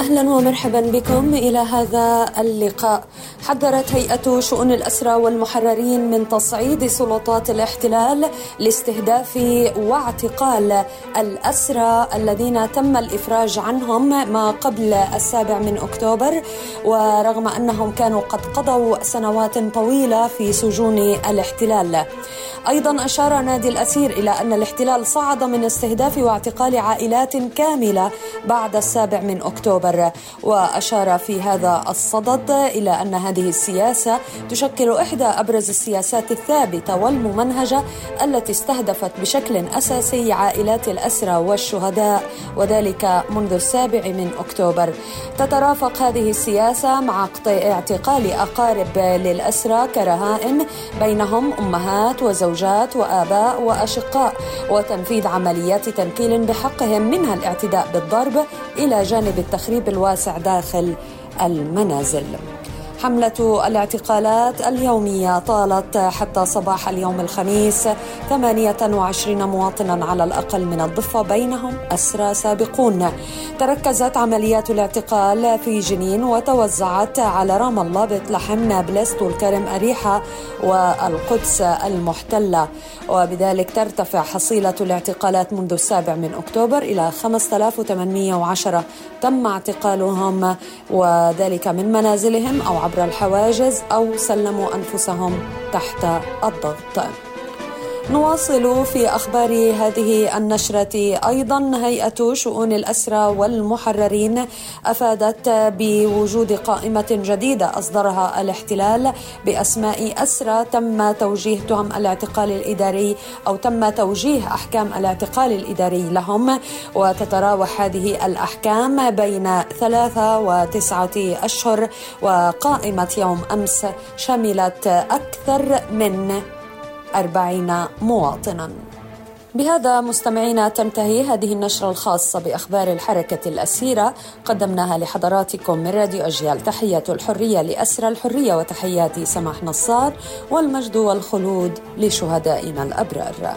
أهلا ومرحبا بكم إلى هذا اللقاء. حذرت هيئة شؤون الأسرى والمحررين من تصعيد سلطات الاحتلال لاستهداف واعتقال الأسرى الذين تم الإفراج عنهم ما قبل السابع من أكتوبر ورغم أنهم كانوا قد قضوا سنوات طويلة في سجون الاحتلال. أيضا أشار نادي الأسير إلى أن الاحتلال صعد من استهداف واعتقال عائلات كاملة بعد السابع من اكتوبر وأشار في هذا الصدد إلى أن هذه السياسة تشكل إحدى أبرز السياسات الثابتة والممنهجة التي استهدفت بشكل أساسي عائلات الأسرى والشهداء وذلك منذ السابع من أكتوبر. تترافق هذه السياسة مع اعتقال أقارب للأسرى كرهائن بينهم أمهات وزوجات وآباء وأشقاء وتنفيذ عمليات تنكيل بحقهم منها الاعتداء بالضرب إلى جانب التخريب الواسع داخل المنازل. حملة الاعتقالات اليومية طالت حتى صباح اليوم الخميس. 28 مواطنا على الأقل من الضفة بينهم أسرى سابقون. تركزت عمليات الاعتقال في جنين وتوزعت على رام الله بيت لحم نابلس طول كرم أريحة والقدس المحتلة. وبذلك ترتفع حصيلة الاعتقالات منذ السابع من أكتوبر إلى 5810 تم اعتقالهم وذلك من منازلهم أو عبر الحواجز أو سلموا أنفسهم تحت الضغط. نواصل في أخبار هذه النشرة. أيضا هيئة شؤون الاسرى والمحررين أفادت بوجود قائمة جديدة أصدرها الاحتلال بأسماء أسرى تم توجيه تهم الاعتقال الإداري أو تم توجيه أحكام الاعتقال الإداري لهم. وتتراوح هذه الأحكام بين ثلاثة وتسعة أشهر وقائمة يوم أمس شملت أكثر من أربعين مواطنا. بهذا مستمعينا تنتهي هذه النشرة الخاصة بأخبار الحركة الأسيرة. قدمناها لحضراتكم من راديو أجيال. تحية الحرية لأسرى الحرية وتحياتي سماح نصار والمجد والخلود لشهدائنا الأبرار.